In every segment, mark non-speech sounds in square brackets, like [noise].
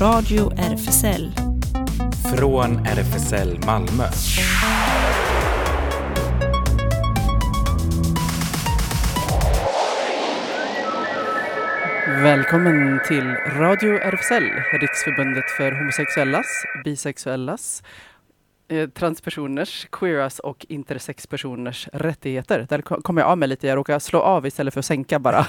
Radio RFSL. Från RFSL Malmö. Välkommen till Radio RFSL, Riksförbundet för homosexuellas, bisexuellas, eh, transpersoners, queeras och intersexpersoners rättigheter. Där ko- kommer jag av mig lite. Jag råkar slå av istället för att sänka bara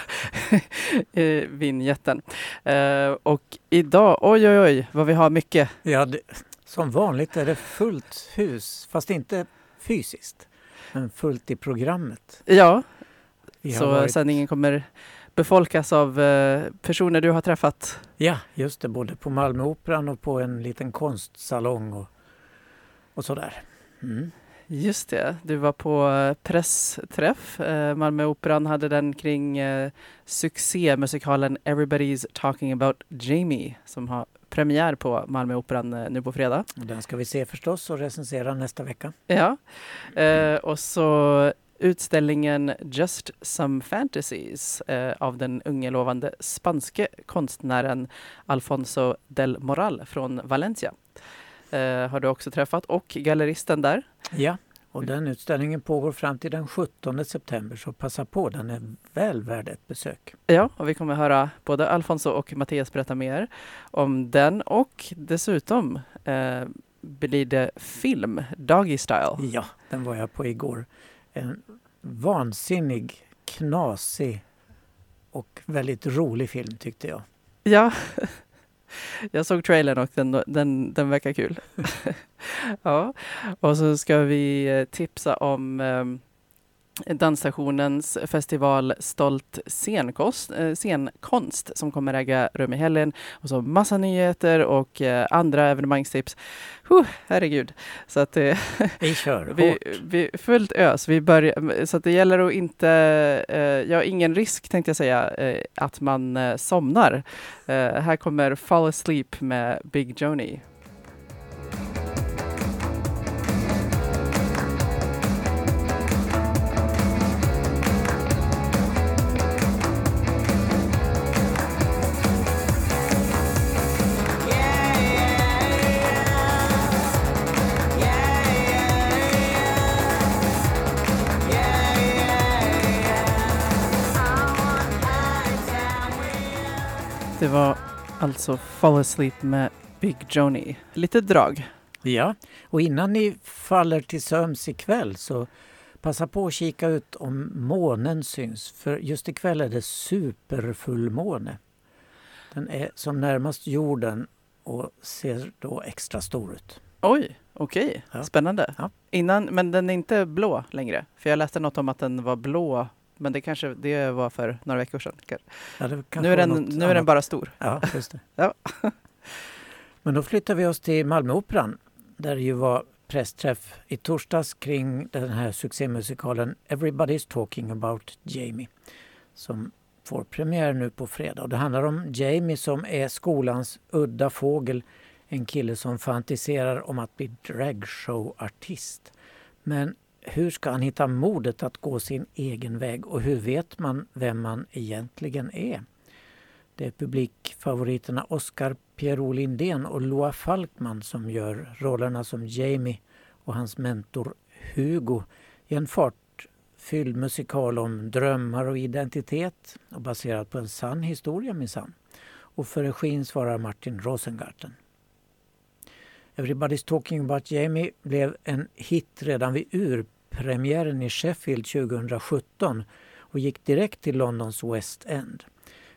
[laughs] eh, vinjetten. Eh, och idag, oj oj oj vad vi har mycket. Ja, det, som vanligt är det fullt hus, fast inte fysiskt, men fullt i programmet. Ja, så varit- sändningen kommer befolkas av personer du har träffat. Ja, just det, både på Malmöoperan och på en liten konstsalong och, och sådär. Mm. Just det, du var på eh, pressträff. Eh, Malmöoperan hade den kring eh, succémusikalen Everybody's talking about Jamie som har premiär på Malmöoperan nu på fredag. Den ska vi se förstås och recensera nästa vecka. Ja, och så utställningen Just some fantasies eh, av den unge lovande spanske konstnären Alfonso del Moral från Valencia. Eh, har du också träffat och galleristen där. Ja, och den utställningen pågår fram till den 17 september, så passa på, den är väl värd ett besök. Ja, och vi kommer höra både Alfonso och Mattias berätta mer om den och dessutom eh, blir det film, Doggy Style. Ja, den var jag på igår. En vansinnig, knasig och väldigt rolig film tyckte jag. Ja, [laughs] [laughs] jag såg trailern och den, den, den verkar kul. [laughs] ja, och så ska vi eh, tipsa om eh, Dansstationens festival Stolt scenkonst, eh, scenkonst som kommer äga rum i helgen. Och så massa nyheter och eh, andra evenemangstips. Huh, herregud. Så att eh, [laughs] Vi kör [laughs] vi, hårt. vi, fullt ös. Vi börjar, så att det gäller att inte, ja ingen risk tänkte jag säga, att man somnar. Här kommer Fall Asleep med Big Joni. Var alltså Fall Asleep med Big Joni. Lite drag. Ja, och innan ni faller till sömns ikväll så passa på att kika ut om månen syns. För just ikväll är det superfullmåne. Den är som närmast jorden och ser då extra stor ut. Oj, okej. Ja. Spännande. Ja. Innan, men den är inte blå längre. För jag läste något om att den var blå. Men det kanske det var för några veckor sedan. Ja, Nu är, den, nu är den bara stor. Ja, just det. [laughs] Ja. [laughs] Men då flyttar vi oss till Malmöoperan där det ju var pressträff i torsdags kring den här succémusikalen Everybody's talking about Jamie som får premiär nu på fredag. Och det handlar om Jamie som är skolans udda fågel, en kille som fantiserar om att bli dragshowartist. Men hur ska han hitta modet att gå sin egen väg och hur vet man vem man egentligen är? Det är publikfavoriterna Oscar Pierrot Lindén och Loa Falkman som gör rollerna som Jamie och hans mentor Hugo i en fartfylld musikal om drömmar och identitet och baserad på en sann historia minsann. Och för regin svarar Martin Rosengarten. Everybody's talking about Jamie blev en hit redan vid premiären i Sheffield 2017 och gick direkt till Londons West End.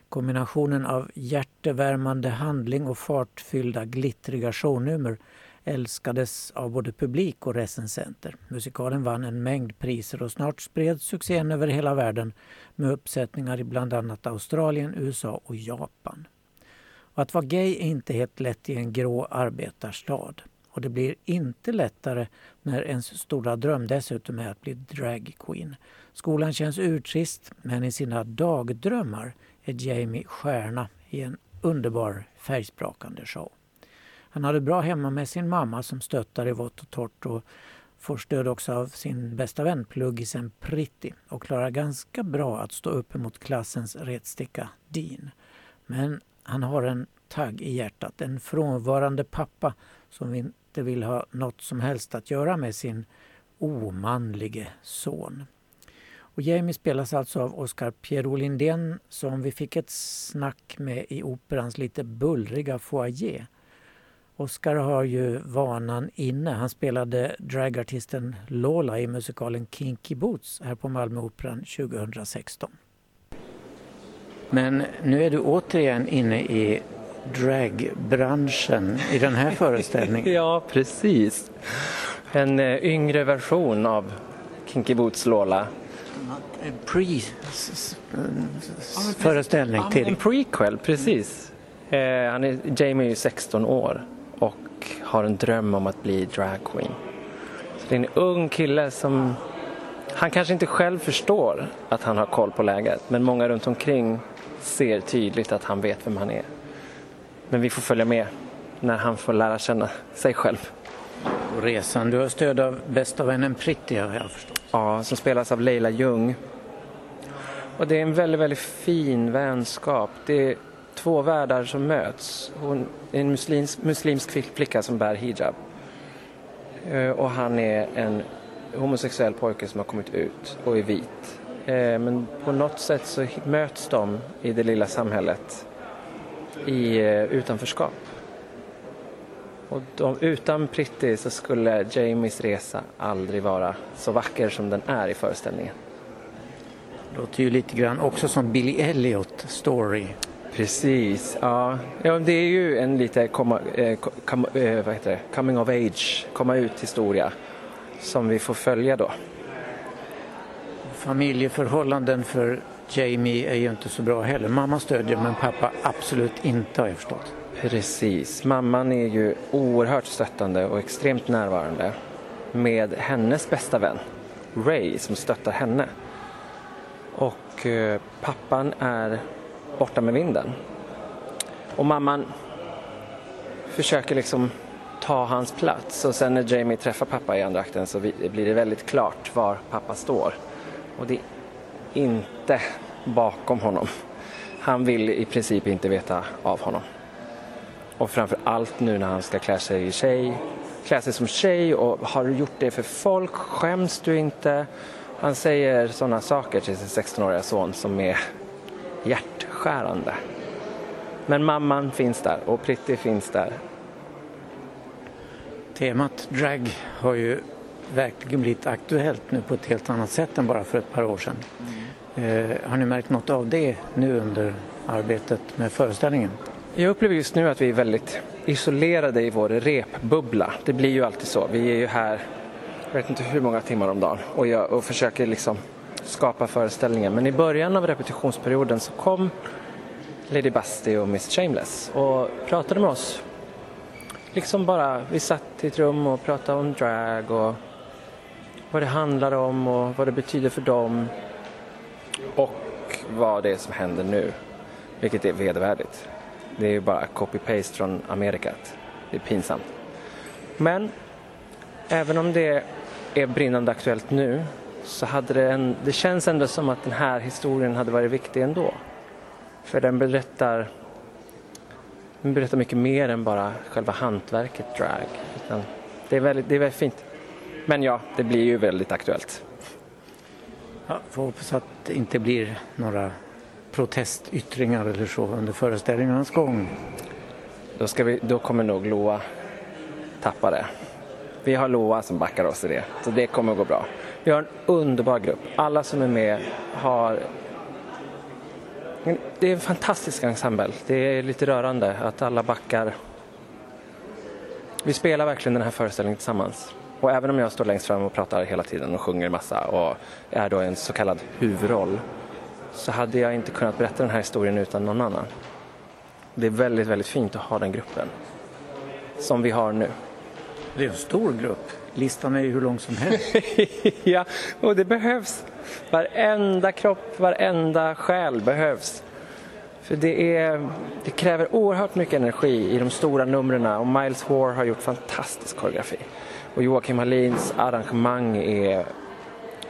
Kombinationen av hjärtevärmande handling och fartfyllda glittriga shownummer älskades av både publik och recensenter. Musikalen vann en mängd priser och snart spreds succén över hela världen med uppsättningar i bland annat Australien, USA och Japan. Och att vara gay är inte helt lätt i en grå arbetarstad. Och det blir inte lättare när ens stora dröm dessutom är att bli dragqueen. Skolan känns urtrist men i sina dagdrömmar är Jamie stjärna i en underbar färgsprakande show. Han hade bra hemma med sin mamma som stöttar i vått och torrt och får stöd också av sin bästa vän pluggisen Pritti och klarar ganska bra att stå upp emot klassens retsticka Dean. Men han har en tagg i hjärtat. En frånvarande pappa som inte vill ha något som helst att göra med sin omanlige son. Och Jamie spelas alltså av Oscar Pierrot Lindén som vi fick ett snack med i operans lite bullriga foyer. Oscar har ju vanan inne. Han spelade dragartisten Lola i musikalen Kinky Boots här på Malmöoperan 2016. Men nu är du återigen inne i dragbranschen i den här föreställningen. [laughs] ja, precis. En eh, yngre version av Kinky Boots Lola. En pre-föreställning till. En prequel, precis. Eh, han är, Jamie är ju 16 år och har en dröm om att bli dragqueen. det är en ung kille som han kanske inte själv förstår att han har koll på läget men många runt omkring ser tydligt att han vet vem han är. Men vi får följa med när han får lära känna sig själv. Och resan, du har stöd av bästa vännen Pritti har jag förstått. Ja, som spelas av Leila Ljung. Och det är en väldigt, väldigt fin vänskap. Det är två världar som möts. Hon är en muslims, muslimsk flicka som bär hijab. Eh, och han är en homosexuell pojke som har kommit ut och är vit. Eh, men på något sätt så möts de i det lilla samhället i eh, utanförskap. Och de, utan Pritti så skulle Jamies resa aldrig vara så vacker som den är i föreställningen. Det låter ju lite grann också som Billy Elliot story. Precis, ja. ja det är ju en lite komma, eh, kom, eh, vad heter det? coming of age, komma ut historia som vi får följa då. Familjeförhållanden för Jamie är ju inte så bra heller. Mamma stödjer men pappa absolut inte har jag förstått. Precis, mamman är ju oerhört stöttande och extremt närvarande med hennes bästa vän Ray som stöttar henne. Och eh, pappan är borta med vinden. Och mamman försöker liksom ta hans plats och sen när Jamie träffar pappa i andra akten så blir det väldigt klart var pappa står. Och det inte bakom honom. Han vill i princip inte veta av honom. Och framför allt nu när han ska klä sig, i tjej, klä sig som tjej och har du gjort det för folk? Skäms du inte? Han säger sådana saker till sin 16-åriga son som är hjärtskärande. Men mamman finns där och Pritti finns där. Temat drag har ju verkligen blivit aktuellt nu på ett helt annat sätt än bara för ett par år sedan. Eh, har ni märkt något av det nu under arbetet med föreställningen? Jag upplever just nu att vi är väldigt isolerade i vår repbubbla. Det blir ju alltid så. Vi är ju här, jag vet inte hur många timmar om dagen och, jag, och försöker liksom skapa föreställningen. Men i början av repetitionsperioden så kom Lady Busty och Miss Shameless och pratade med oss. Liksom bara, vi satt i ett rum och pratade om drag och vad det handlar om och vad det betyder för dem. Och vad det är som händer nu, vilket är vedervärdigt. Det är ju bara copy-paste från Amerikat. Det är pinsamt. Men även om det är brinnande aktuellt nu så hade det, en, det känns ändå som att den här historien hade varit viktig ändå. För den berättar, den berättar mycket mer än bara själva hantverket drag. Utan det, är väldigt, det är väldigt fint. Men ja, det blir ju väldigt aktuellt. Ja, får hoppas att det inte blir några protestyttringar eller så under föreställningarnas gång. Då, ska vi, då kommer nog Loa tappa det. Vi har Loa som backar oss i det, så det kommer att gå bra. Vi har en underbar grupp. Alla som är med har... Det är en fantastisk ensemble. Det är lite rörande att alla backar. Vi spelar verkligen den här föreställningen tillsammans. Och även om jag står längst fram och pratar hela tiden och sjunger massa och är då en så kallad huvudroll så hade jag inte kunnat berätta den här historien utan någon annan. Det är väldigt, väldigt fint att ha den gruppen som vi har nu. Det är en stor grupp. Listan är ju hur lång som helst. [laughs] ja, och det behövs. Varenda kropp, varenda själ behövs. För det, är, det kräver oerhört mycket energi i de stora numren och Miles War har gjort fantastisk koreografi. Och Joakim Hallins arrangemang är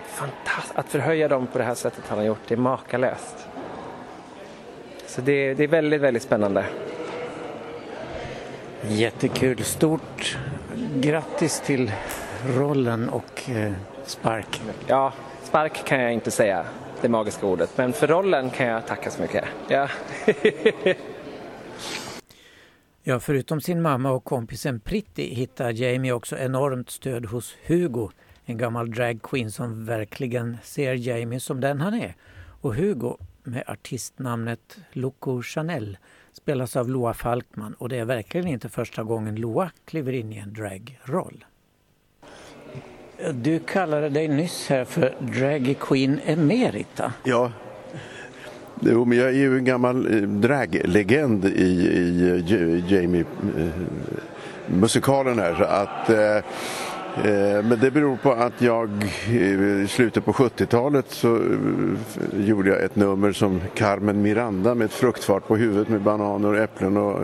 fantastiskt. Att förhöja dem på det här sättet han har gjort, det är makalöst. Så det, det är väldigt, väldigt spännande. Jättekul. Stort grattis till rollen och eh, spark. Ja, spark kan jag inte säga, det magiska ordet. Men för rollen kan jag tacka så mycket. Ja. [laughs] ja, förutom sin mamma och kompisen Pritti hittar Jamie också enormt stöd hos Hugo, en gammal dragqueen som verkligen ser Jamie som den han är. Och Hugo, med artistnamnet Loco Chanel, spelas av Loa Falkman och det är verkligen inte första gången Loa kliver in i en dragroll. Du kallade dig nyss här för Drag Queen Emerita. Ja, Jo, men jag är ju en gammal eh, draglegend i, i Jamie-musikalen eh, här. Så att, eh, eh, men det beror på att jag i slutet på 70-talet så gjorde jag ett nummer som Carmen Miranda med ett fruktfart på huvudet med bananer och äpplen och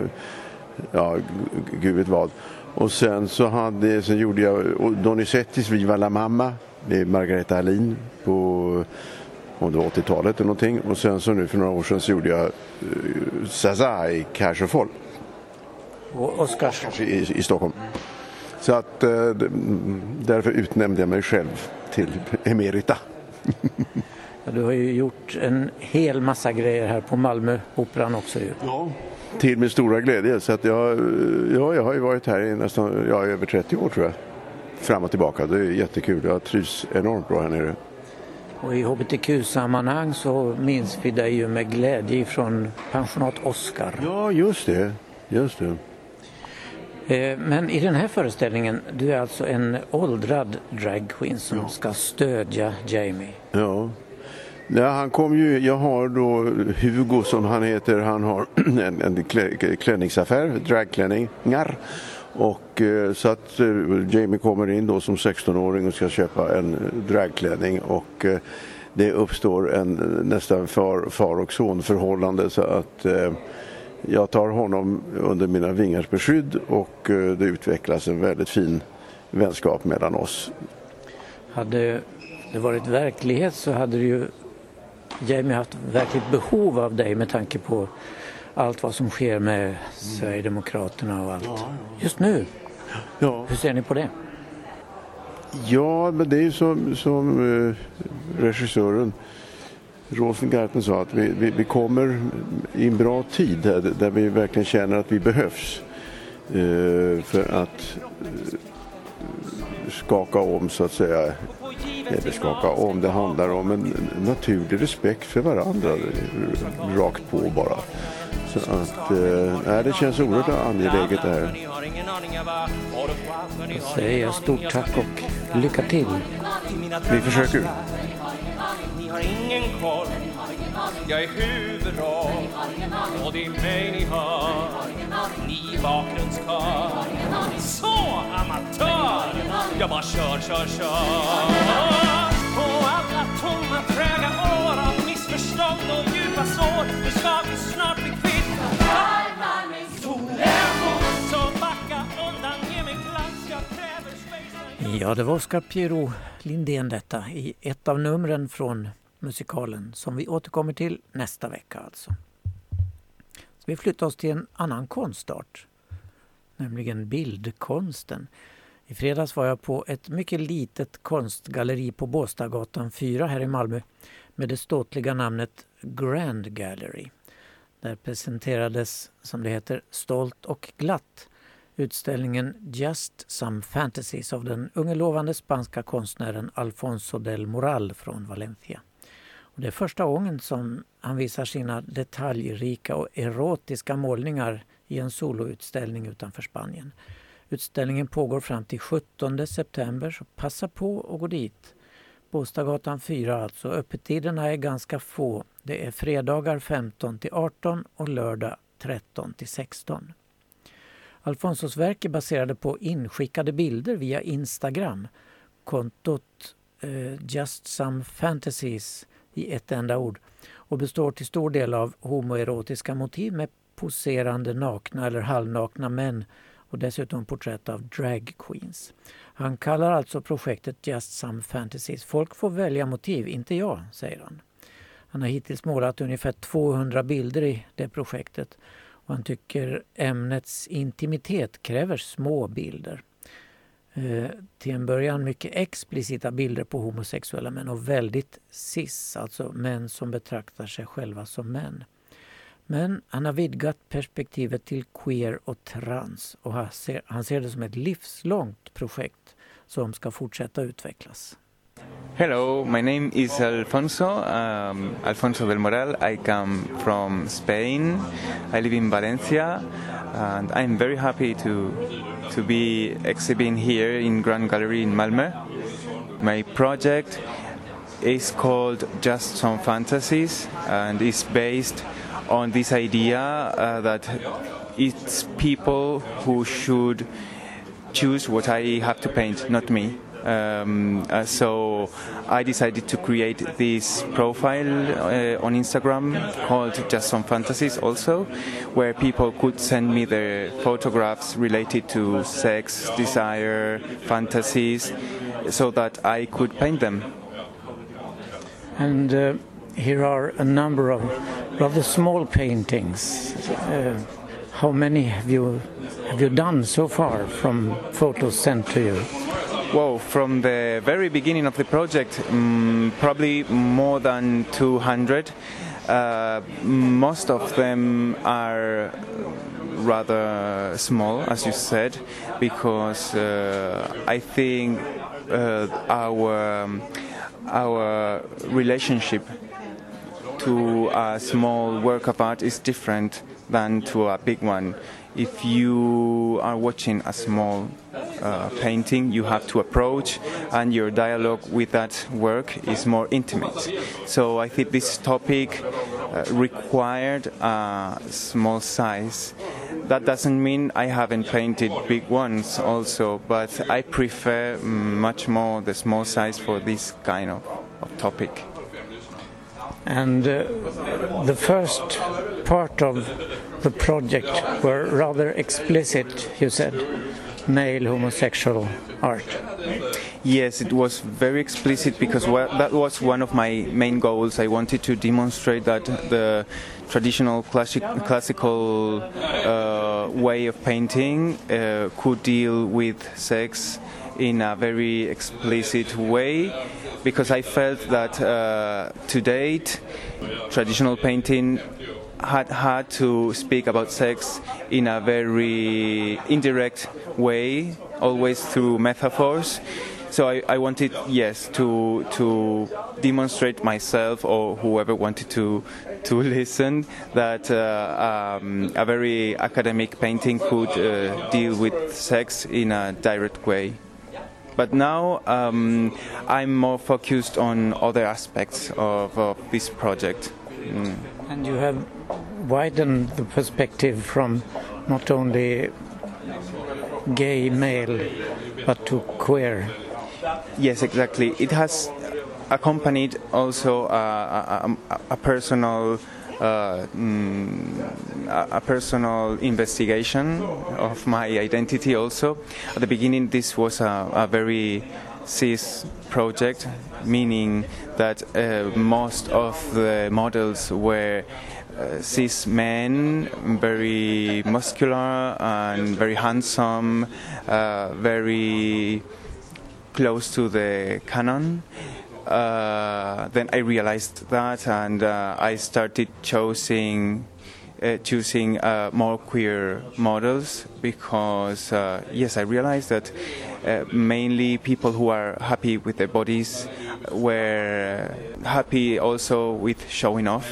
ja, gud vet vad. Och sen så hade, sen gjorde jag Donizettis Viva la mamma med Margareta Hallin på om det var 80-talet eller någonting. Och sen så nu för några år sedan så gjorde jag uh, Zaza i Cash och Foll. Och Oscars. I, I Stockholm. Så att uh, därför utnämnde jag mig själv till emerita. [laughs] ja, du har ju gjort en hel massa grejer här på Malmöoperan också ju. Ja, till min stora glädje. Så att jag, ja, jag har ju varit här i nästan ja, över 30 år tror jag. Fram och tillbaka. Det är jättekul. Jag trivs enormt bra här nere. Och i hbtq-sammanhang så minns vi dig ju med glädje från pensionat Oscar. Ja, just det. Just det. Eh, men i den här föreställningen, du är alltså en åldrad dragqueen som ja. ska stödja Jamie. Ja. Ja, han kom ju, jag har då Hugo som han heter, han har [clears throat] en, en klänningsaffär, dragklänningar. Och, eh, så att eh, Jamie kommer in då som 16-åring och ska köpa en eh, dragklänning. Och det uppstår en nästan far, far och sonförhållande. Så att jag tar honom under mina vingars beskydd. Och det utvecklas en väldigt fin vänskap mellan oss. Hade det varit verklighet så hade ju Jamie haft verkligt behov av dig med tanke på allt vad som sker med Sverigedemokraterna och allt. Just nu. Ja. Hur ser ni på det? Ja, men det är ju som, som uh, regissören Rosengarten sa att vi, vi, vi, kommer i en bra tid där, där vi verkligen känner att vi behövs. Uh, för att uh, skaka om så att säga eller skaka om. Det handlar om en naturlig respekt för varandra. Rakt på bara. Så att, eh, det känns oerhört angeläget det här. Då säger jag stort tack och lycka till. Vi försöker. Ni har ingen koll. Jag är huvudroll och det är mig ni hör. Ni bakgrundskör. Så amatör. Jag bara kör, kör, kör. Och alla tomma, träga år av missförstånd och djupa sår. Nu ska vi snart bli Ja, det var Oscar Piero Lindén detta i ett av numren från musikalen som vi återkommer till nästa vecka alltså. Så vi flyttar oss till en annan konstart, nämligen bildkonsten. I fredags var jag på ett mycket litet konstgalleri på Båstadgatan 4 här i Malmö med det ståtliga namnet Grand Gallery. Där presenterades, som det heter, stolt och glatt utställningen Just Some Fantasies av den unge lovande spanska konstnären Alfonso del Moral från Valencia. Och det är första gången som han visar sina detaljrika och erotiska målningar i en soloutställning utanför Spanien. Utställningen pågår fram till 17 september så passa på att gå dit. Båstadgatan 4 alltså. Öppettiderna är ganska få. Det är fredagar 15 till 18 och lördag 13 till 16. Alfonsos verk är baserade på inskickade bilder via Instagram. Kontot eh, Just Some Fantasies i ett enda ord och består till stor del av homoerotiska motiv med poserande nakna eller halvnakna män och dessutom porträtt av drag queens. Han kallar alltså projektet Just Some Fantasies. Folk får välja motiv, inte jag, säger han. Han har hittills målat ungefär 200 bilder i det projektet Och han tycker ämnets intimitet kräver små bilder. Eh, till en början mycket explicita bilder på homosexuella män och väldigt cis, alltså män som betraktar sig själva som män. Men han har vidgat perspektivet till queer och trans och han ser, han ser det som ett livslångt projekt som ska fortsätta utvecklas. Hello, my name is Alfonso, um, Alfonso del Moral. I come from Spain. I live in Valencia, and I'm very happy to to be exhibiting here in Grand Gallery in Malmö. My project is called Just Some Fantasies, and is based on this idea uh, that it's people who should choose what I have to paint, not me. Um, uh, so I decided to create this profile uh, on Instagram called Just Some Fantasies also, where people could send me their photographs related to sex, desire, fantasies, so that I could paint them. And uh, here are a number of rather small paintings. Uh, how many have you have you done so far from photos sent to you? Well, from the very beginning of the project, um, probably more than 200. Uh, most of them are rather small, as you said, because uh, I think uh, our um, our relationship to a small work of art is different than to a big one. If you are watching a small uh, painting, you have to approach, and your dialogue with that work is more intimate. So I think this topic uh, required a small size. That doesn't mean I haven't painted big ones also, but I prefer much more the small size for this kind of, of topic. And uh, the first part of the project were rather explicit, you said, male homosexual art. Yes, it was very explicit because that was one of my main goals. I wanted to demonstrate that the traditional classic, classical uh, way of painting uh, could deal with sex in a very explicit way because I felt that uh, to date traditional painting had had to speak about sex in a very indirect way, always through metaphors. So I, I, wanted, yes, to to demonstrate myself or whoever wanted to to [laughs] listen that uh, um, a very academic painting could uh, deal with sex in a direct way. But now um, I'm more focused on other aspects of, of this project. Mm. And you have widened the perspective from not only gay male but to queer. Yes, exactly. It has accompanied also a, a, a personal uh, mm, a personal investigation of my identity also. At the beginning, this was a, a very cis project, meaning that uh, most of the models were uh, cis men, very muscular and very handsome, uh, very close to the canon. Uh, then I realized that, and uh, I started choosing uh, choosing uh, more queer models because uh, yes, I realized that uh, mainly people who are happy with their bodies were happy also with showing off.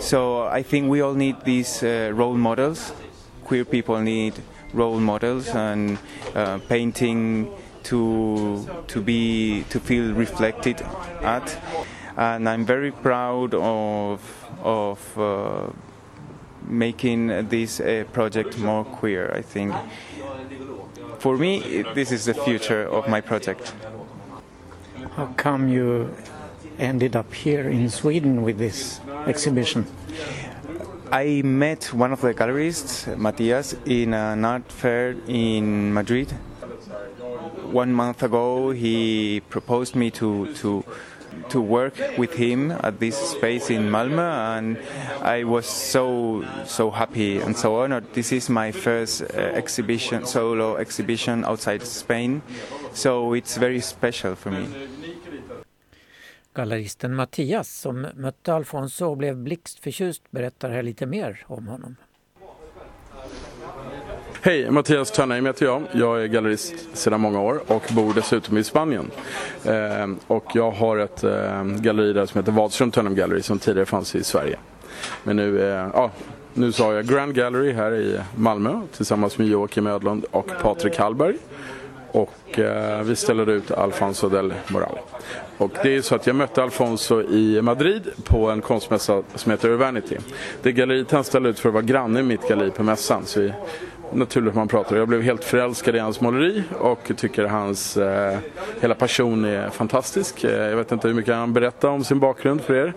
So I think we all need these role models. Queer people need role models, and painting to to be to feel reflected at. And I'm very proud of of uh, making this uh, project more queer I think. For me this is the future of my project. How come you ended up here in Sweden with this exhibition? I met one of the gallerists, Matthias, in an art fair in Madrid one month ago, he proposed me to to to work with him at this space in Malmö, and I was so so happy and so honored. This is my first uh, exhibition, solo exhibition outside Spain, so it's very special for me. Galleristen Mattias som mötte Alfonso och blev blixtförtjust berättar här lite mer om honom. Hej, Mattias Törnheim heter jag. Jag är gallerist sedan många år och bor dessutom i Spanien. Eh, och jag har ett eh, galleri där som heter Wadström Törnheim Gallery som tidigare fanns i Sverige. Men nu, eh, ja, nu så har jag Grand Gallery här i Malmö tillsammans med Joakim Ödlund och Patrik Hallberg. Och eh, vi ställer ut Alfonso del Moral. Och det är så att jag mötte Alfonso i Madrid på en konstmässa som heter Urbanity. Det galleriet han ställde ut för att vara granne med mitt galleri på mässan. Så vi, naturligt man pratar. Jag blev helt förälskad i hans måleri och tycker hans eh, hela passion är fantastisk. Eh, jag vet inte hur mycket han berättar om sin bakgrund för er.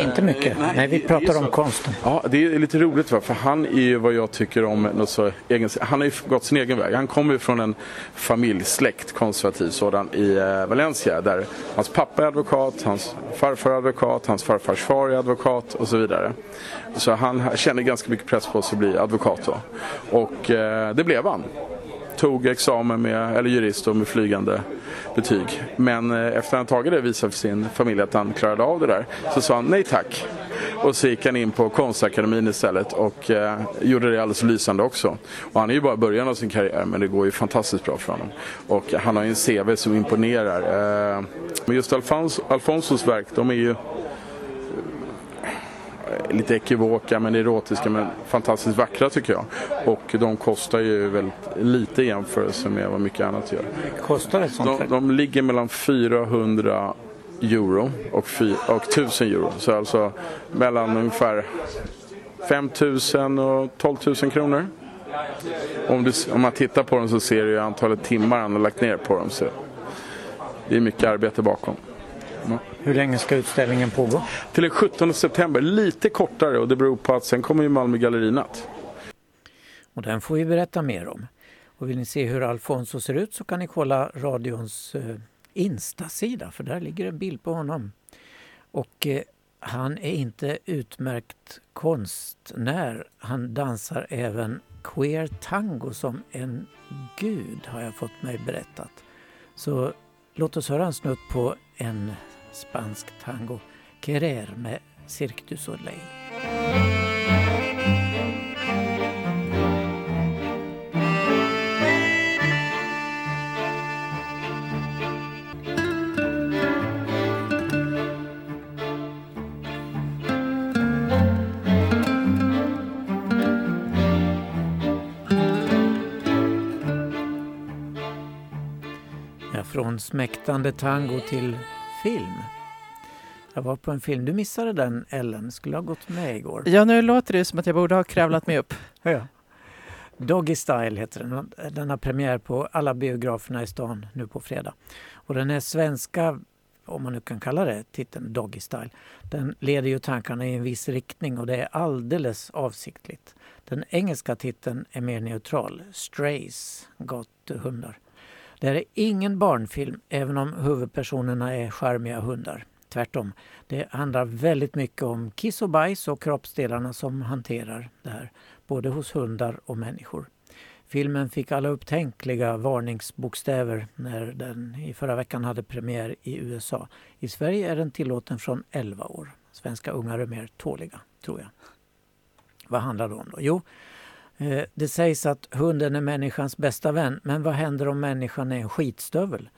Inte mycket. Nej, vi pratar om konsten. Ja, det är lite roligt va? för han är ju vad jag tycker om något så egen, Han har ju gått sin egen väg. Han kommer ju från en familjesläkt, konservativ sådan, i eh, Valencia där hans pappa är advokat, hans farfar är advokat, hans farfars far är advokat och så vidare. Så han känner ganska mycket press på sig att bli advokat då. Och eh, det blev han tog examen med, eller jurist då, med flygande betyg. Men eh, efter att han tagit det visade för sin familj att han klarade av det där så sa han nej tack. Och så gick han in på konstakademin istället och eh, gjorde det alldeles lysande också. Och han är ju bara i början av sin karriär men det går ju fantastiskt bra för honom. Och han har ju en CV som imponerar. Eh, men just Alfons, Alfonsos verk, de är ju lite ekivoka men erotiska men fantastiskt vackra tycker jag. Och de kostar ju väldigt lite i jämförelse med vad mycket annat gör. Kostar ett sånt de, de ligger mellan 400 euro och, och 1000 euro. Så alltså mellan ungefär 5000 och 12 000 kronor. Om, du, om man tittar på dem så ser du antalet timmar han har lagt ner på dem. Så det är mycket arbete bakom. Hur länge ska utställningen pågå? Till den 17 september, lite kortare och det beror på att sen kommer ju Malmö Gallerinatt. Och den får vi berätta mer om. Och vill ni se hur Alfonso ser ut så kan ni kolla radions eh, Insta-sida för där ligger en bild på honom. Och eh, han är inte utmärkt konstnär. Han dansar även queer tango som en gud har jag fått mig berättat. Så låt oss höra en snutt på en spansk tango, Querer med Cirque du Soleil. från smäktande tango till film. Jag var på en film. Du missade den, Ellen. Skulle ha gått med igår. Ja, nu låter det som att jag borde ha kravlat mig upp. [laughs] ja. Doggy Style heter den. Den har premiär på alla biograferna i stan nu på fredag. Och den är svenska, om man nu kan kalla det, titeln Doggy Style. Den leder ju tankarna i en viss riktning och det är alldeles avsiktligt. Den engelska titeln är mer neutral. Strays, gatehundar. Det här är ingen barnfilm, även om huvudpersonerna är charmiga hundar. Tvärtom. Det handlar väldigt mycket om kiss och bajs och kroppsdelarna som hanterar det här, både hos hundar och människor. Filmen fick alla upptänkliga varningsbokstäver när den i förra veckan hade premiär i USA. I Sverige är den tillåten från 11 år. Svenska ungar är mer tåliga, tror jag. Vad handlar det om då? Jo, Eh, det sägs att hunden är människans bästa vän, men vad händer om människan är en skitstövel?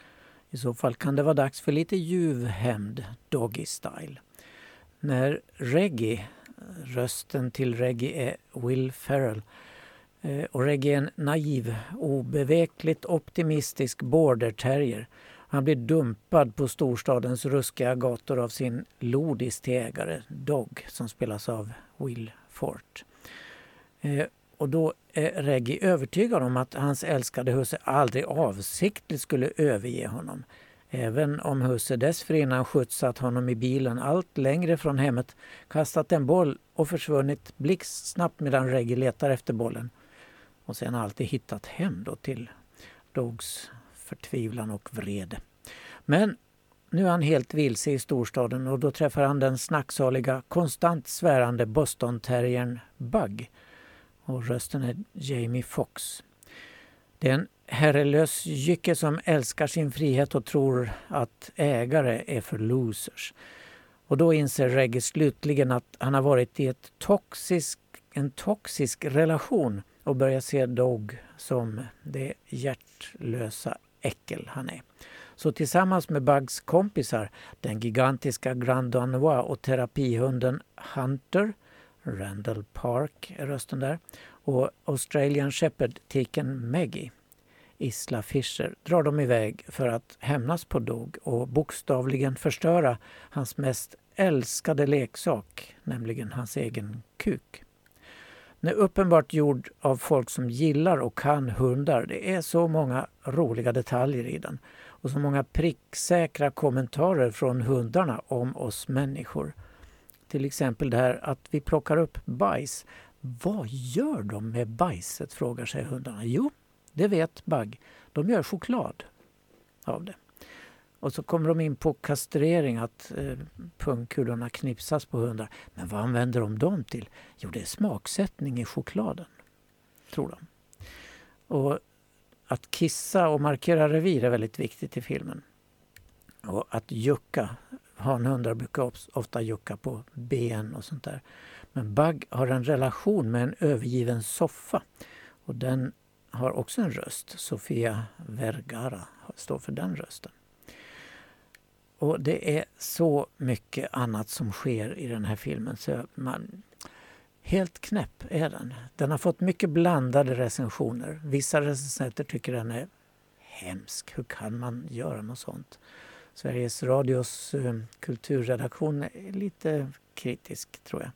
I så fall kan det vara dags för lite ljuv hämnd, Doggy Style. När Reggie, rösten till Reggie är Will Ferrell, eh, och Reggie är en naiv, obevekligt optimistisk border terrier. Han blir dumpad på storstadens ruskiga gator av sin lodis till ägare, Dog, som spelas av Will Fort. Eh, och då är Reggie övertygad om att hans älskade husse aldrig avsiktligt skulle överge honom. Även om husse dessförinnan skjutsat honom i bilen allt längre från hemmet, kastat en boll och försvunnit blixtsnabbt medan Reggie letar efter bollen. Och sen alltid hittat hem då till Dogs förtvivlan och vrede. Men nu är han helt vilse i storstaden och då träffar han den snacksaliga, konstant svärande Boston-terriern Bug. Och rösten är Jamie Foxx. Det är en herrelös jycke som älskar sin frihet och tror att ägare är för losers. Och då inser Reggie slutligen att han har varit i ett toxisk, en toxisk relation och börjar se Dog som det hjärtlösa äckel han är. Så tillsammans med Bugs kompisar, den gigantiska Grand Danois och terapihunden Hunter, Randall Park är rösten där, och Australian Shepherd tiken Maggie, Isla Fisher, drar de iväg för att hämnas på Dog och bokstavligen förstöra hans mest älskade leksak, nämligen hans egen kuk. Den är uppenbart gjord av folk som gillar och kan hundar. Det är så många roliga detaljer i den och så många pricksäkra kommentarer från hundarna om oss människor. Till exempel det här att vi plockar upp bajs. Vad gör de med bajset? frågar sig hundarna. Jo, det vet Bagg. De gör choklad av det. Och så kommer de in på kastrering, att eh, pungkulorna knipsas på hundar. Men vad använder de dem till? Jo, det är smaksättning i chokladen, tror de. Och att kissa och markera revir är väldigt viktigt i filmen. Och att jucka. Hanhundar brukar ofta jucka på ben och sånt där. Men Bug har en relation med en övergiven soffa. Och den har också en röst. Sofia Vergara står för den rösten. Och det är så mycket annat som sker i den här filmen. Så man, helt knäpp är den. Den har fått mycket blandade recensioner. Vissa recensenter tycker den är hemsk. Hur kan man göra något sånt? Sveriges Radios eh, kulturredaktion är lite kritisk, tror jag.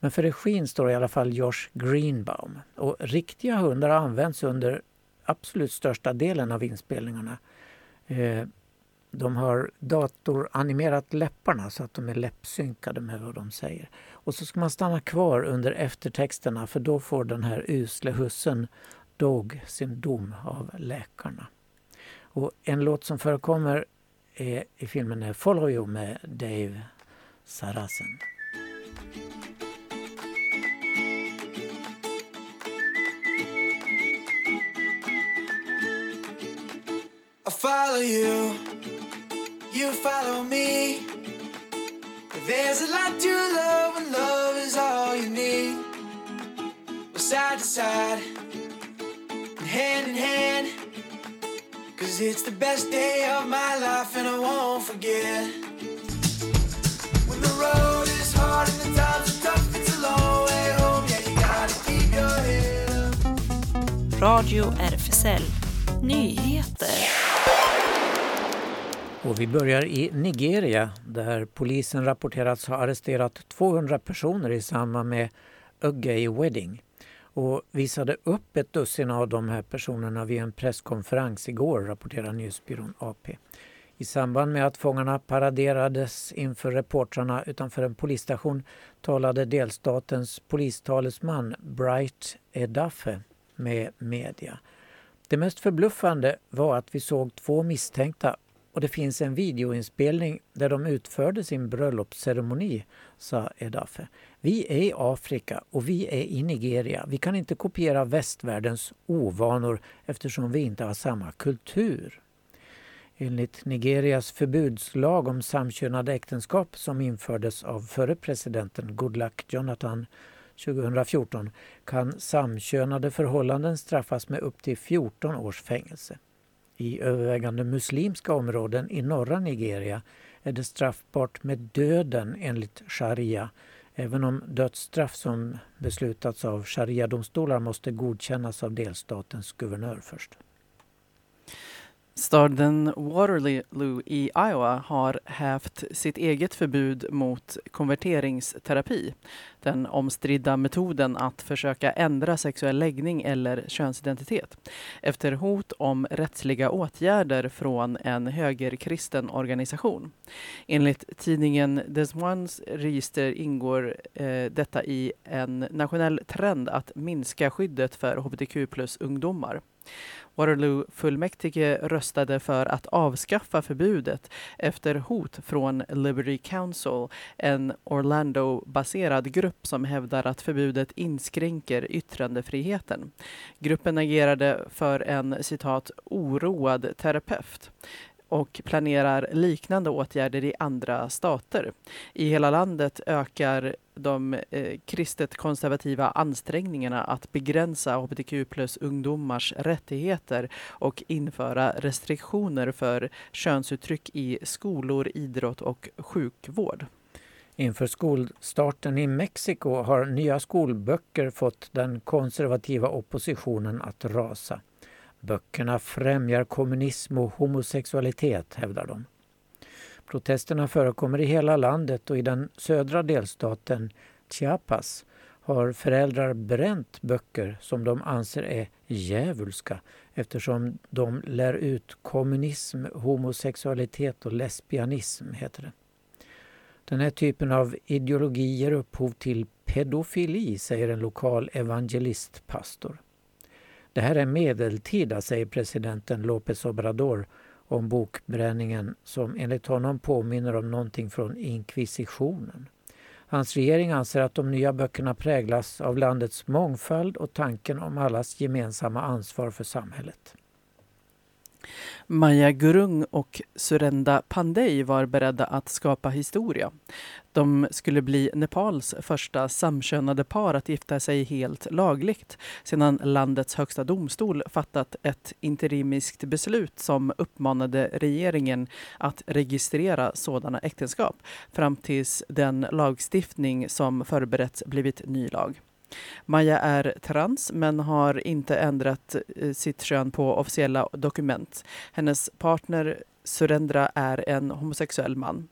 Men för regin står i alla fall Josh Greenbaum. Och riktiga hundar har använts under absolut största delen av inspelningarna. Eh, de har datoranimerat läpparna så att de är läppsynkade med vad de säger. Och så ska man stanna kvar under eftertexterna för då får den här usle hussen Dog sin dom av läkarna. Och en låt som förekommer är, i filmen eh, Follow You med Dave Sarasen. I follow you, you follow me. There's a lot to love when love is all you need. We're side to side, hand in hand. Cause it's the best day of my life and I won't forget. When the road is hard and the times are tough, it's a long way home. Yeah, you gotta keep your head up. Radio RFSL Nyheter. Och vi börjar i Nigeria där polisen rapporterats ha arresterat 200 personer i samband med A Gay Wedding och visade upp ett dussin av de här personerna vid en presskonferens igår, rapporterar nyhetsbyrån AP. I samband med att fångarna paraderades inför reportrarna utanför en polisstation talade delstatens polistalesman Bright Edafe med media. Det mest förbluffande var att vi såg två misstänkta och det finns en videoinspelning där de utförde sin bröllopsceremoni, sa Edafe. Vi är i Afrika och vi är i Nigeria. Vi kan inte kopiera västvärldens ovanor eftersom vi inte har samma kultur. Enligt Nigerias förbudslag om samkönade äktenskap som infördes av förre presidenten Goodluck Jonathan 2014 kan samkönade förhållanden straffas med upp till 14 års fängelse. I övervägande muslimska områden i norra Nigeria är det straffbart med döden enligt sharia även om dödsstraff som beslutats av sharia-domstolar måste godkännas av delstatens guvernör först. Staden Waterloo i Iowa har hävt sitt eget förbud mot konverteringsterapi. Den omstridda metoden att försöka ändra sexuell läggning eller könsidentitet efter hot om rättsliga åtgärder från en högerkristen organisation. Enligt tidningen Des Moines register ingår eh, detta i en nationell trend att minska skyddet för hbtq-plus-ungdomar. Waterloo fullmäktige röstade för att avskaffa förbudet efter hot från Liberty Council, en Orlando-baserad grupp som hävdar att förbudet inskränker yttrandefriheten. Gruppen agerade för en citat oroad terapeut och planerar liknande åtgärder i andra stater. I hela landet ökar de eh, kristet konservativa ansträngningarna att begränsa hbtq plus ungdomars rättigheter och införa restriktioner för könsuttryck i skolor, idrott och sjukvård. Inför skolstarten i Mexiko har nya skolböcker fått den konservativa oppositionen att rasa. Böckerna främjar kommunism och homosexualitet, hävdar de. Protesterna förekommer i hela landet och i den södra delstaten Chiapas har föräldrar bränt böcker som de anser är djävulska eftersom de lär ut kommunism, homosexualitet och lesbianism, heter det. Den här typen av ideologi ger upphov till pedofili, säger en lokal evangelistpastor. Det här är medeltida, säger presidenten López Obrador om bokbränningen som enligt honom påminner om någonting från inkvisitionen. Hans regering anser att de nya böckerna präglas av landets mångfald och tanken om allas gemensamma ansvar för samhället. Maja Gurung och Surenda Pandey var beredda att skapa historia. De skulle bli Nepals första samkönade par att gifta sig helt lagligt sedan landets högsta domstol fattat ett interimiskt beslut som uppmanade regeringen att registrera sådana äktenskap fram tills den lagstiftning som förberetts blivit ny lag. Maja är trans men har inte ändrat eh, sitt kön på officiella dokument. Hennes partner Surendra är en homosexuell man.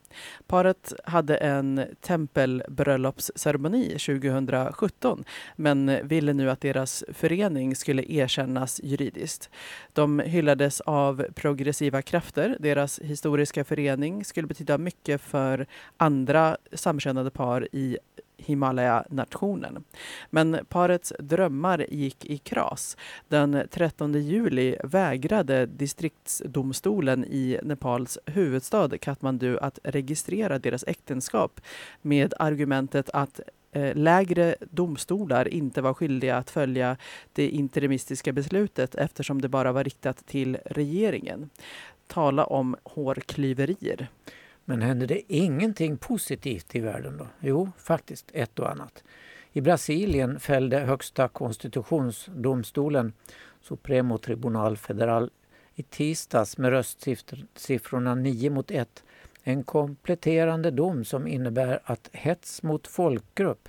Paret hade en tempelbröllopsceremoni 2017 men ville nu att deras förening skulle erkännas juridiskt. De hyllades av progressiva krafter. Deras historiska förening skulle betyda mycket för andra samkönade par i Himalaya-nationen. Men parets drömmar gick i kras. Den 13 juli vägrade distriktsdomstolen i Nepals huvudstad Kathmandu att registrera deras äktenskap med argumentet att eh, lägre domstolar inte var skyldiga att följa det interimistiska beslutet eftersom det bara var riktat till regeringen. Tala om hårklyverier. Men händer det ingenting positivt i världen då? Jo, faktiskt ett och annat. I Brasilien fällde Högsta konstitutionsdomstolen, Supremo Tribunal Federal, i tisdags med röstsiffrorna 9 mot 1 en kompletterande dom som innebär att hets mot folkgrupp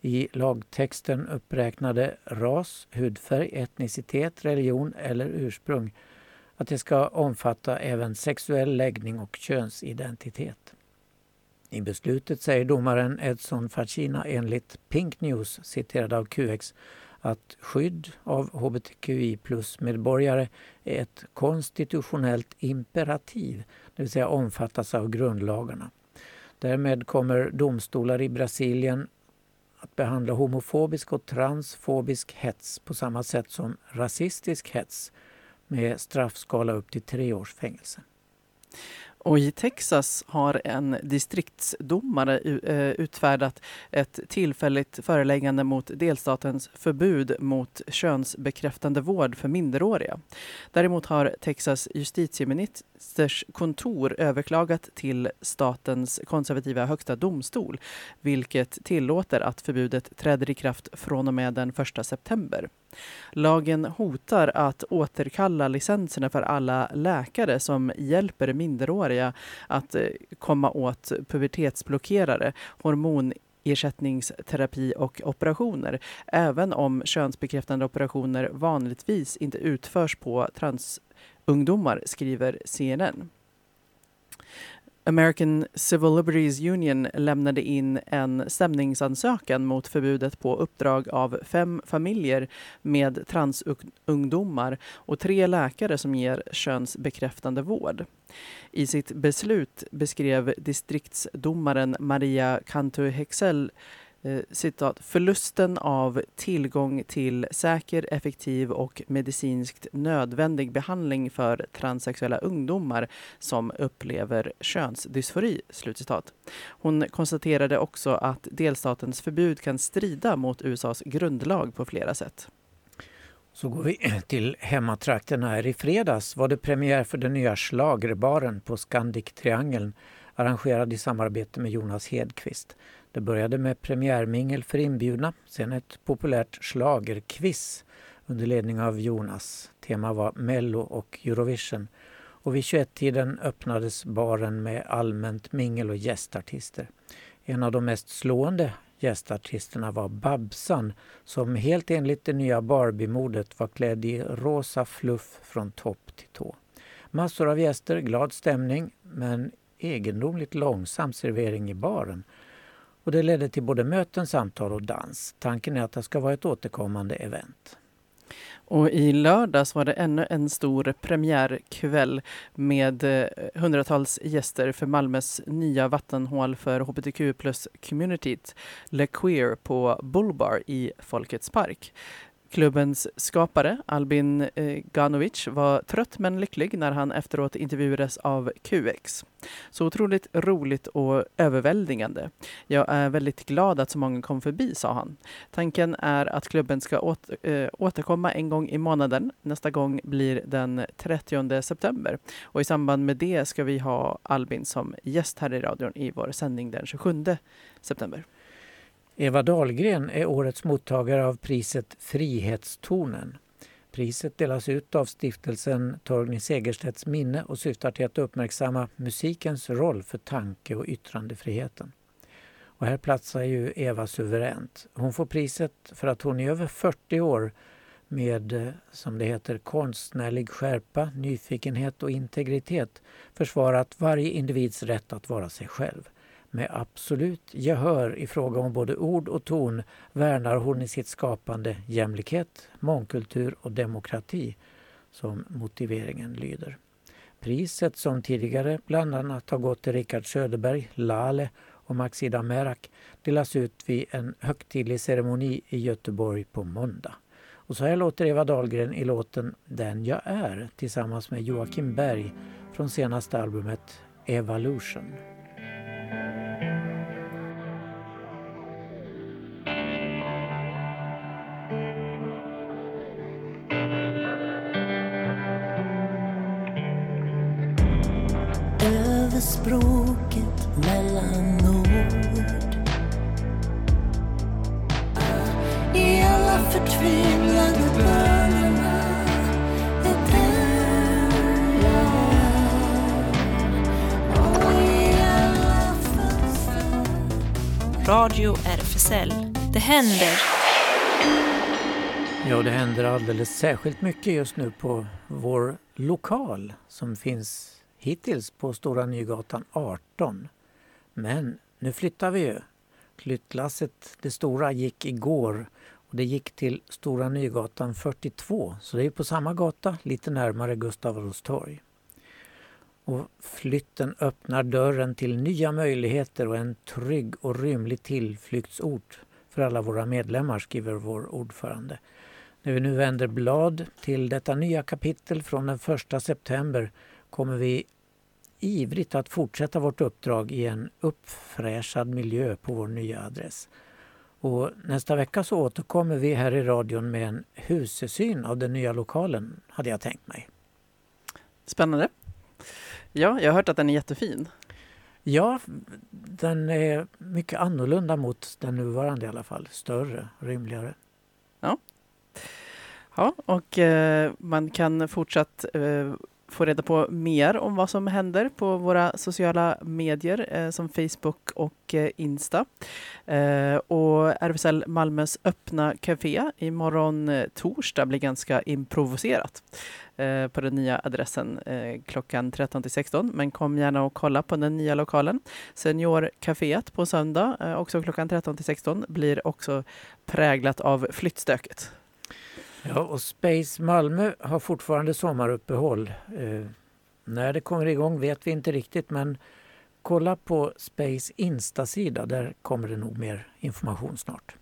i lagtexten uppräknade ras, hudfärg, etnicitet, religion eller ursprung att det ska omfatta även sexuell läggning och könsidentitet. I beslutet säger domaren Edson Facina enligt Pink News, citerad av QX, att skydd av hbtqi plus-medborgare är ett konstitutionellt imperativ, det vill säga omfattas av grundlagarna. Därmed kommer domstolar i Brasilien att behandla homofobisk och transfobisk hets på samma sätt som rasistisk hets med straffskala upp till tre års fängelse. Och i Texas har en distriktsdomare eh, utfärdat ett tillfälligt föreläggande mot delstatens förbud mot könsbekräftande vård för minderåriga. Däremot har Texas justitieministers kontor överklagat till statens konservativa högsta domstol vilket tillåter att förbudet träder i kraft från och med den 1 september. Lagen hotar att återkalla licenserna för alla läkare som hjälper minderåriga att eh, komma åt pubertetsblockerare, hormon ersättningsterapi och operationer, även om könsbekräftande operationer vanligtvis inte utförs på transungdomar, skriver CNN. American Civil Liberties Union lämnade in en stämningsansökan mot förbudet på uppdrag av fem familjer med transungdomar och tre läkare som ger könsbekräftande vård. I sitt beslut beskrev distriktsdomaren Maria Cantu Hexell eh, citat, förlusten av tillgång till säker, effektiv och medicinskt nödvändig behandling för transsexuella ungdomar som upplever könsdysfori. Slutcitat. Hon konstaterade också att delstatens förbud kan strida mot USAs grundlag på flera sätt. Så går vi [clears throat] till hemmatrakterna. Här i fredags var det premiär för den nya slagerbaren på Scandic Triangeln arrangerad i samarbete med Jonas Hedqvist. Det började med premiärmingel för inbjudna, sen ett populärt schlagerquiz under ledning av Jonas. Tema var Mello och Eurovision. Och vid 21-tiden öppnades baren med allmänt mingel och gästartister. En av de mest slående gästartisterna var Babsan som helt enligt det nya Barbie-modet var klädd i rosa fluff från topp till tå. Massor av gäster, glad stämning men egendomligt långsam servering i baren. Och det ledde till både möten, samtal och dans. Tanken är att det ska vara ett återkommande event. Och i lördags var det ännu en stor premiärkväll med eh, hundratals gäster för Malmös nya vattenhål för hbtq plus-communityt Le Queer på Bullbar i Folkets park. Klubbens skapare Albin eh, Ganovic var trött men lycklig när han efteråt intervjuades av QX. Så otroligt roligt och överväldigande. Jag är väldigt glad att så många kom förbi, sa han. Tanken är att klubben ska åter, äh, återkomma en gång i månaden. Nästa gång blir den 30 september. Och i samband med det ska vi ha Albin som gäst här i radion i vår sändning den 27 september. Eva Dahlgren är årets mottagare av priset Frihetstonen. Priset delas ut av stiftelsen Torgny Segerstedts minne och syftar till att uppmärksamma musikens roll för tanke och yttrandefriheten. Och här platsar ju Eva suveränt. Hon får priset för att hon i över 40 år med, eh, som det heter, konstnärlig skärpa, nyfikenhet och integritet försvarat varje individs rätt att vara sig själv. Med absolut gehör i fråga om både ord och ton värnar hon i sitt skapande jämlikhet, mångkultur och demokrati, som motiveringen lyder. Priset som tidigare bland annat har gått till Richard Söderberg, Lale och Maxida Merak delas ut vid en högtidlig ceremoni i Göteborg på måndag. Och så här låter Eva Dahlgren i låten Den jag är tillsammans med Joakim Berg från senaste albumet Evolution. Språket mellan ord. I alla förtvivlade bönerna är den Radio RFSL. Det händer. Ja, det händer alldeles särskilt mycket just nu på vår lokal som finns hittills på Stora Nygatan 18. Men nu flyttar vi ju. Flyttlasset, det stora, gick igår och det gick till Stora Nygatan 42. Så det är på samma gata, lite närmare Gustav Adolfs torg. Och flytten öppnar dörren till nya möjligheter och en trygg och rymlig tillflyktsort för alla våra medlemmar, skriver vår ordförande. När vi nu vänder blad till detta nya kapitel från den 1 september kommer vi ivrigt att fortsätta vårt uppdrag i en uppfräschad miljö på vår nya adress. Och nästa vecka så återkommer vi här i radion med en husesyn av den nya lokalen, hade jag tänkt mig. Spännande. Ja, jag har hört att den är jättefin. Ja, den är mycket annorlunda mot den nuvarande i alla fall. Större, rymligare. Ja, ja och eh, man kan fortsatt eh, få reda på mer om vad som händer på våra sociala medier eh, som Facebook och eh, Insta. Eh, och RFSL Malmös öppna café imorgon eh, torsdag blir ganska improviserat eh, på den nya adressen eh, klockan 13 till 16. Men kom gärna och kolla på den nya lokalen. Seniorcaféet på söndag, eh, också klockan 13 till 16, blir också präglat av flyttstöket. Ja, och Space Malmö har fortfarande sommaruppehåll. Eh, när det kommer igång vet vi inte riktigt men kolla på Space Insta-sida. Där kommer det nog mer information snart.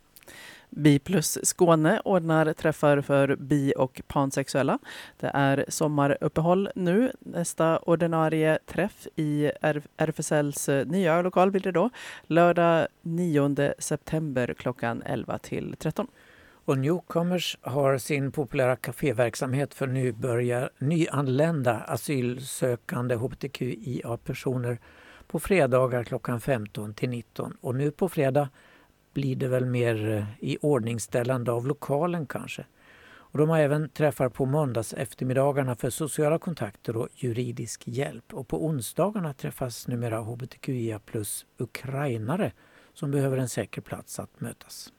Bi plus Skåne ordnar träffar för bi och pansexuella. Det är sommaruppehåll nu. Nästa ordinarie träff i RFSLs eh, nya lokal blir det då. Lördag 9 september klockan 11 till 13. Och Newcomers har sin populära kaféverksamhet för nybörjar, nyanlända asylsökande hbtqia-personer på fredagar klockan 15 till 19. Och nu på fredag blir det väl mer eh, i ordningställande av lokalen kanske. Och de har även träffar på måndags eftermiddagarna för sociala kontakter och juridisk hjälp. Och på onsdagarna träffas numera hbtqia plus ukrainare som behöver en säker plats att mötas.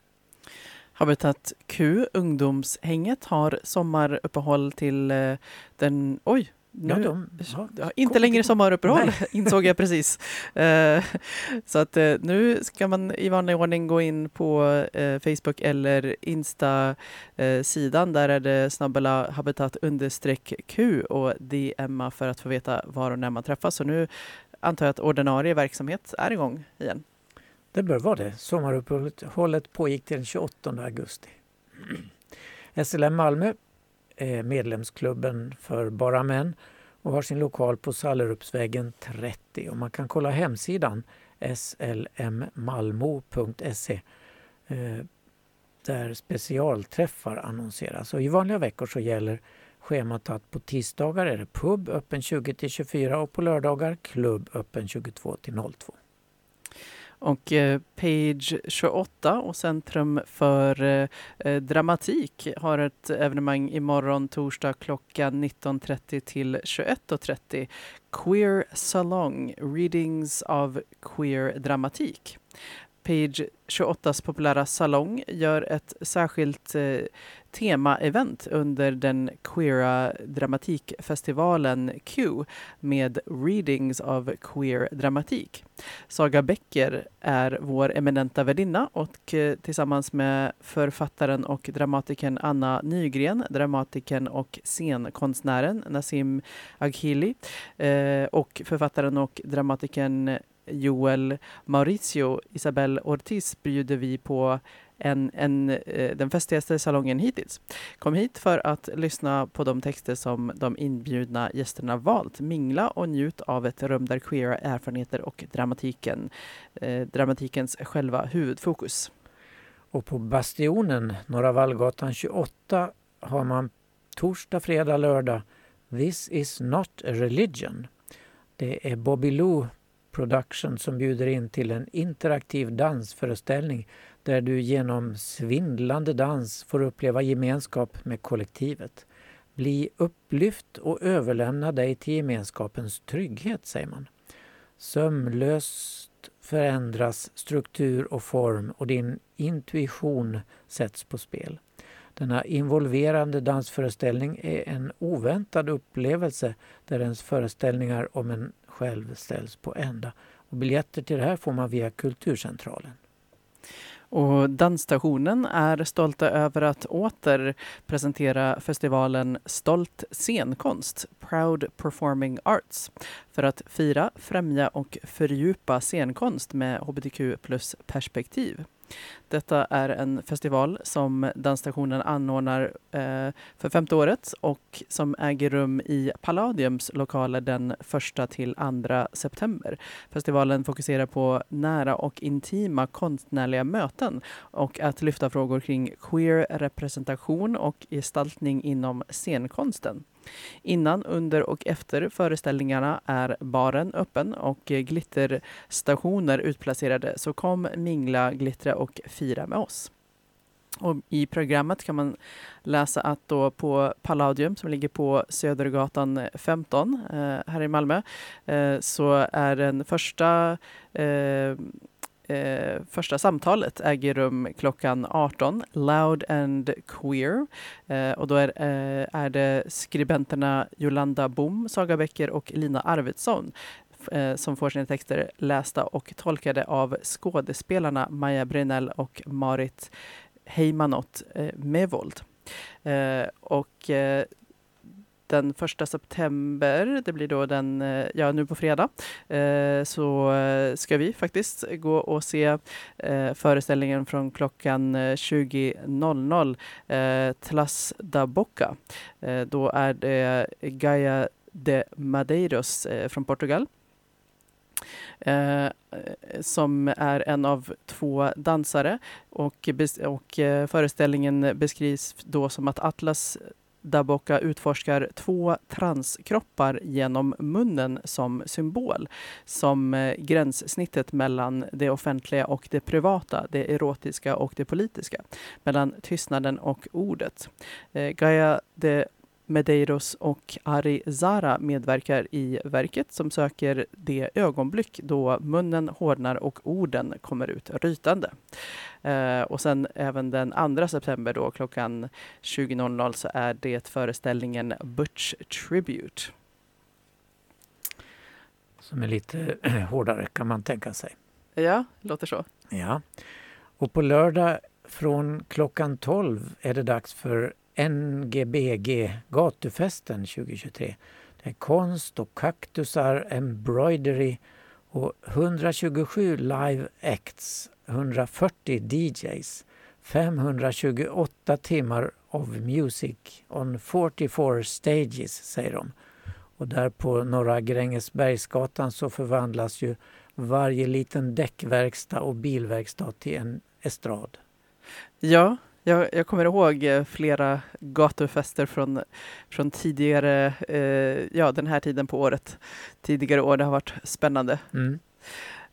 Habitat Q, ungdomshänget, har sommaruppehåll till eh, den... Oj, nu, ja, de, ja, inte längre sommaruppehåll, [laughs] insåg jag precis. Uh, så att uh, nu ska man i vanlig ordning gå in på Facebook eller Insta-sidan. Där är det snabbela habitat understreck Q och DMa för att få veta var och när man träffas. Så nu antar jag att ordinarie verksamhet är igång igen. Det bör vara det. Sommaruppehållet pågick till den 28 augusti. SLM Malmö är medlemsklubben för bara män och har sin lokal på Sallerupsvägen 30. Och man kan kolla hemsidan slmmalmo.se eh, där specialträffar annonseras. Och I vanliga veckor så gäller schemat att på tisdagar är det pub öppen 20 24 och på lördagar klubb öppen 22 02. Och eh, Page 28 och Centrum för eh, eh, dramatik har ett evenemang imorgon torsdag klockan 19.30 till 21.30. Queer Salong, Readings of Queer Dramatik. Page 28s populära salong gör ett särskilt eh, temaevent under den queera dramatikfestivalen Q med readings av queer dramatik. Saga Becker är vår eminenta värdinna och eh, tillsammans med författaren och dramatikern Anna Nygren, dramatikern och scenkonstnären Nassim Aghili eh, och författaren och dramatikern Joel Mauricio Isabel Ortiz bjuder vi på en, en, eh, den festligaste salongen hittills. Kom hit för att lyssna på de texter som de inbjudna gästerna valt. Mingla och njut av ett rum där queera erfarenheter och dramatiken, eh, dramatikens själva huvudfokus. Och på Bastionen, Norra Vallgatan 28, har man torsdag, fredag, lördag This is not a religion. Det är Bobby Lou Production som bjuder in till en interaktiv dansföreställning där du genom svindlande dans får uppleva gemenskap med kollektivet. Bli upplyft och överlämna dig till gemenskapens trygghet, säger man. Sömlöst förändras struktur och form och din intuition sätts på spel. Denna involverande dansföreställning är en oväntad upplevelse där ens föreställningar om en själv ställs på ända. Och biljetter till det här får man via Kulturcentralen. Och Dansstationen är stolta över att åter presentera festivalen Stolt scenkonst, Proud Performing Arts, för att fira, främja och fördjupa scenkonst med hbtq plus perspektiv. Detta är en festival som Dansstationen anordnar eh, för femte året och som äger rum i Palladiums lokaler den 1 till 2 september. Festivalen fokuserar på nära och intima konstnärliga möten och att lyfta frågor kring queer representation och gestaltning inom scenkonsten. Innan, under och efter föreställningarna är baren öppen och glitterstationer utplacerade. Så kom, mingla, glittra och fira fira med oss. Och I programmet kan man läsa att då på Palladium som ligger på Södergatan 15 eh, här i Malmö eh, så är den första eh, eh, första samtalet äger rum klockan 18, Loud and Queer. Eh, och då är, eh, är det skribenterna Jolanda Bom, Saga Becker och Lina Arvidsson eh, som får sina texter lästa och tolkade av skådespelarna Maja Brynell och Marit Heimanot eh, Mevold. Eh, och eh, den första september, det blir då den, eh, ja nu på fredag, eh, så ska vi faktiskt gå och se föreställningen från klockan 20.00, Tlas da Boca. Då är det Gaia de Madeiros från Portugal. Eh, som är en av två dansare och, och eh, föreställningen beskrivs då som att Atlas Daboka utforskar två transkroppar genom munnen som symbol, som eh, gränssnittet mellan det offentliga och det privata, det erotiska och det politiska, mellan tystnaden och ordet. Eh, Gaia de Medeiros och Ari Zara medverkar i verket som söker det ögonblick då munnen hårdnar och orden kommer ut rytande. Eh, och sen även den 2 september då klockan 20.00 så är det föreställningen Butch Tribute. Som är lite [clears throat] hårdare kan man tänka sig. Ja, låter så. Ja. Och på lördag från klockan 12 är det dags för NGBG gatufesten 2023. Det är konst och kaktusar, embroidery och 127 live acts, 140 DJs, 528 timmar of music on 44 stages, säger de. Och där på Norra Grängesbergsgatan så förvandlas ju varje liten däckverkstad och bilverkstad till en estrad. Ja, jag, jag kommer ihåg eh, flera gatufester från, från tidigare, eh, ja den här tiden på året. Tidigare år, det har varit spännande. Mm.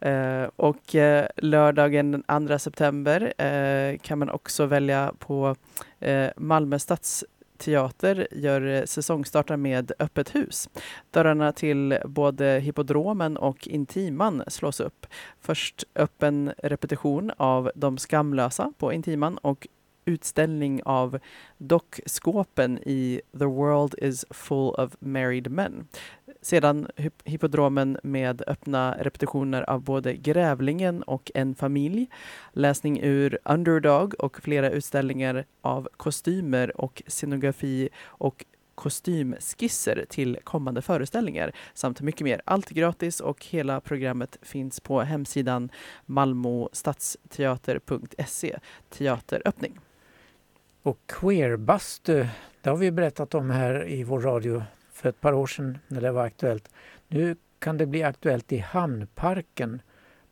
Eh, och eh, lördagen den 2 september eh, kan man också välja på eh, Malmö stadsteater gör eh, säsongstartar med öppet hus. Dörrarna till både Hippodromen och Intiman slås upp. Först öppen repetition av De skamlösa på Intiman och utställning av dockskåpen i The World is full of married men. Sedan Hippodromen med öppna repetitioner av både Grävlingen och En familj, läsning ur Underdog och flera utställningar av kostymer och scenografi och kostymskisser till kommande föreställningar samt mycket mer. Allt gratis och hela programmet finns på hemsidan malmostadsteater.se Teateröppning. Och queerbastu, det har vi berättat om här i vår radio för ett par år sedan när det var aktuellt. Nu kan det bli aktuellt i Hamnparken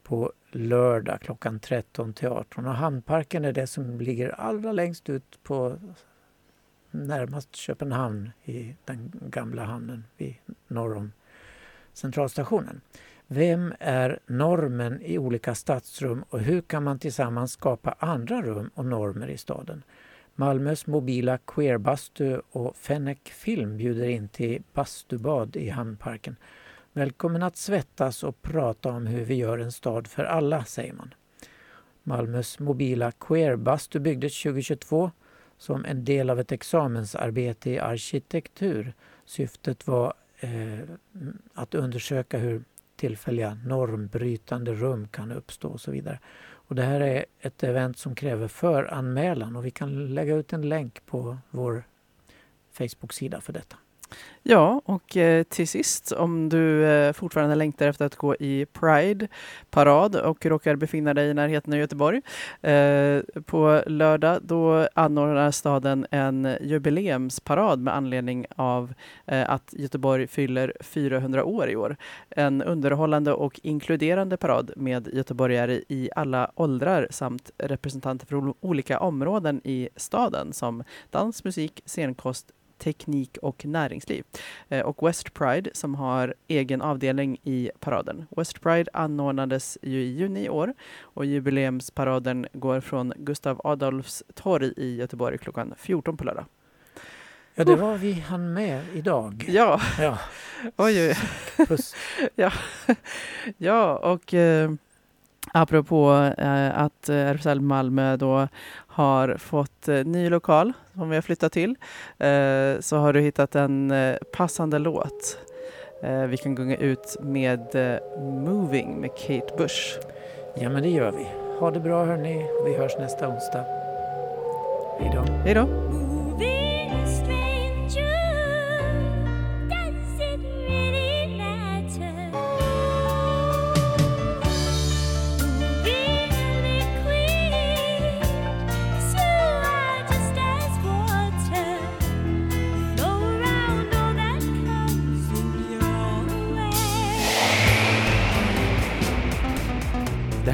på lördag klockan 13 till 18. Och Hamnparken är det som ligger allra längst ut på närmast Köpenhamn i den gamla hamnen vid norr om centralstationen. Vem är normen i olika stadsrum och hur kan man tillsammans skapa andra rum och normer i staden? Malmös mobila queerbastu och Fennec Film bjuder in till bastubad i Hamnparken. Välkommen att svettas och prata om hur vi gör en stad för alla, säger man. Malmös mobila queerbastu byggdes 2022 som en del av ett examensarbete i arkitektur. Syftet var eh, att undersöka hur tillfälliga normbrytande rum kan uppstå och så vidare. Och det här är ett event som kräver föranmälan och vi kan lägga ut en länk på vår Facebook-sida för detta. Ja, och eh, till sist om du eh, fortfarande längtar efter att gå i Pride-parad och råkar befinna dig i närheten av Göteborg. Eh, på lördag då anordnar staden en jubileumsparad med anledning av att Göteborg fyller 400 år i år. En underhållande och inkluderande parad med göteborgare i alla åldrar samt representanter för olika områden i staden som dans, musik, scenkonst, teknik och näringsliv. Eh, och West Pride som har egen avdelning i paraden. West Pride anordnades ju i juni i år och jubileumsparaden går från Gustav Adolfs torg i Göteborg klockan 14 på lördag. Ja, det var vi hann med idag. Ja, Ja, oj, oj. puss. [laughs] ja. ja och eh, apropå eh, att eh, RFSL Malmö då har fått eh, ny lokal som vi har flyttat till eh, så har du hittat en eh, passande låt. Eh, vi kan gunga ut med eh, Moving med Kate Bush. Ja, men det gör vi. Ha det bra hörni. Vi hörs nästa onsdag. Hej då. Hej då!